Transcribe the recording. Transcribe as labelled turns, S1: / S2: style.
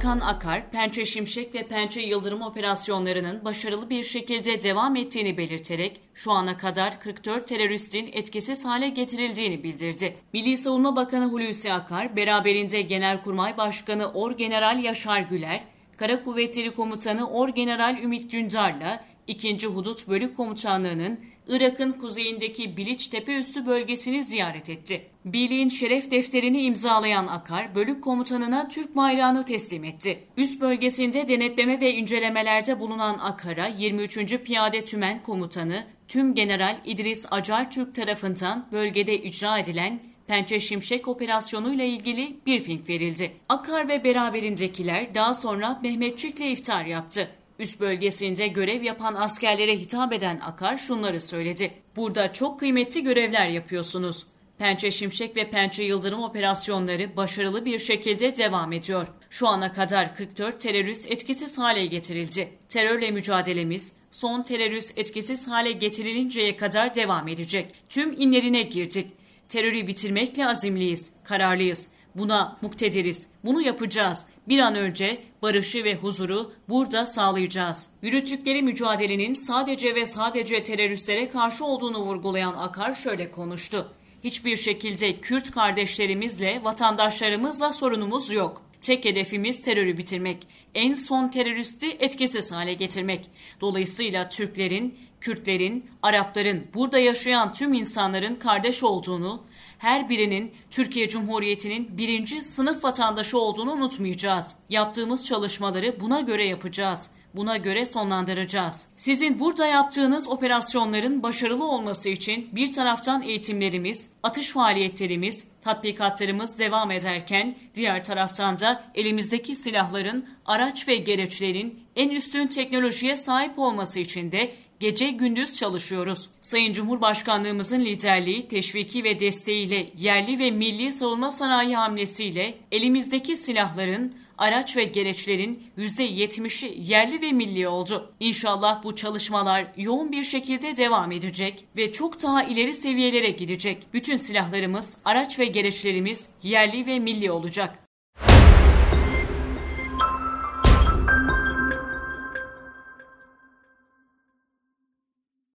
S1: Bakan Akar, Pençe Şimşek ve Pençe Yıldırım operasyonlarının başarılı bir şekilde devam ettiğini belirterek şu ana kadar 44 teröristin etkisiz hale getirildiğini bildirdi. Milli Savunma Bakanı Hulusi Akar, beraberinde Genelkurmay Başkanı Orgeneral Yaşar Güler, Kara Kuvvetleri Komutanı Orgeneral Ümit Dündar'la 2. Hudut Bölük Komutanlığı'nın Irak'ın kuzeyindeki Biliç Üssü bölgesini ziyaret etti. Birliğin şeref defterini imzalayan Akar, bölük komutanına Türk bayrağını teslim etti. Üst bölgesinde denetleme ve incelemelerde bulunan Akar'a 23. Piyade Tümen Komutanı Tüm General İdris Acar Türk tarafından bölgede icra edilen Pençe Şimşek operasyonuyla ilgili bir film verildi. Akar ve beraberindekiler daha sonra Mehmetçik'le iftar yaptı. Üst bölgesinde görev yapan askerlere hitap eden Akar şunları söyledi. Burada çok kıymetli görevler yapıyorsunuz. Pençe Şimşek ve Pençe Yıldırım operasyonları başarılı bir şekilde devam ediyor. Şu ana kadar 44 terörist etkisiz hale getirildi. Terörle mücadelemiz son terörist etkisiz hale getirilinceye kadar devam edecek. Tüm inlerine girdik. Terörü bitirmekle azimliyiz, kararlıyız. Buna muktediriz. Bunu yapacağız. Bir an önce barışı ve huzuru burada sağlayacağız. Yürüttükleri mücadelenin sadece ve sadece teröristlere karşı olduğunu vurgulayan Akar şöyle konuştu. Hiçbir şekilde Kürt kardeşlerimizle, vatandaşlarımızla sorunumuz yok. Tek hedefimiz terörü bitirmek. En son teröristi etkisiz hale getirmek. Dolayısıyla Türklerin, Kürtlerin, Arapların, burada yaşayan tüm insanların kardeş olduğunu, her birinin Türkiye Cumhuriyeti'nin birinci sınıf vatandaşı olduğunu unutmayacağız. Yaptığımız çalışmaları buna göre yapacağız. Buna göre sonlandıracağız. Sizin burada yaptığınız operasyonların başarılı olması için bir taraftan eğitimlerimiz, atış faaliyetlerimiz, tatbikatlarımız devam ederken diğer taraftan da elimizdeki silahların, araç ve gereçlerin en üstün teknolojiye sahip olması için de gece gündüz çalışıyoruz. Sayın Cumhurbaşkanlığımızın liderliği, teşviki ve desteğiyle yerli ve milli savunma sanayi hamlesiyle elimizdeki silahların, araç ve gereçlerin %70'i yerli ve milli oldu. İnşallah bu çalışmalar yoğun bir şekilde devam edecek ve çok daha ileri seviyelere gidecek. Bütün silahlarımız, araç ve gereçlerimiz yerli ve milli olacak.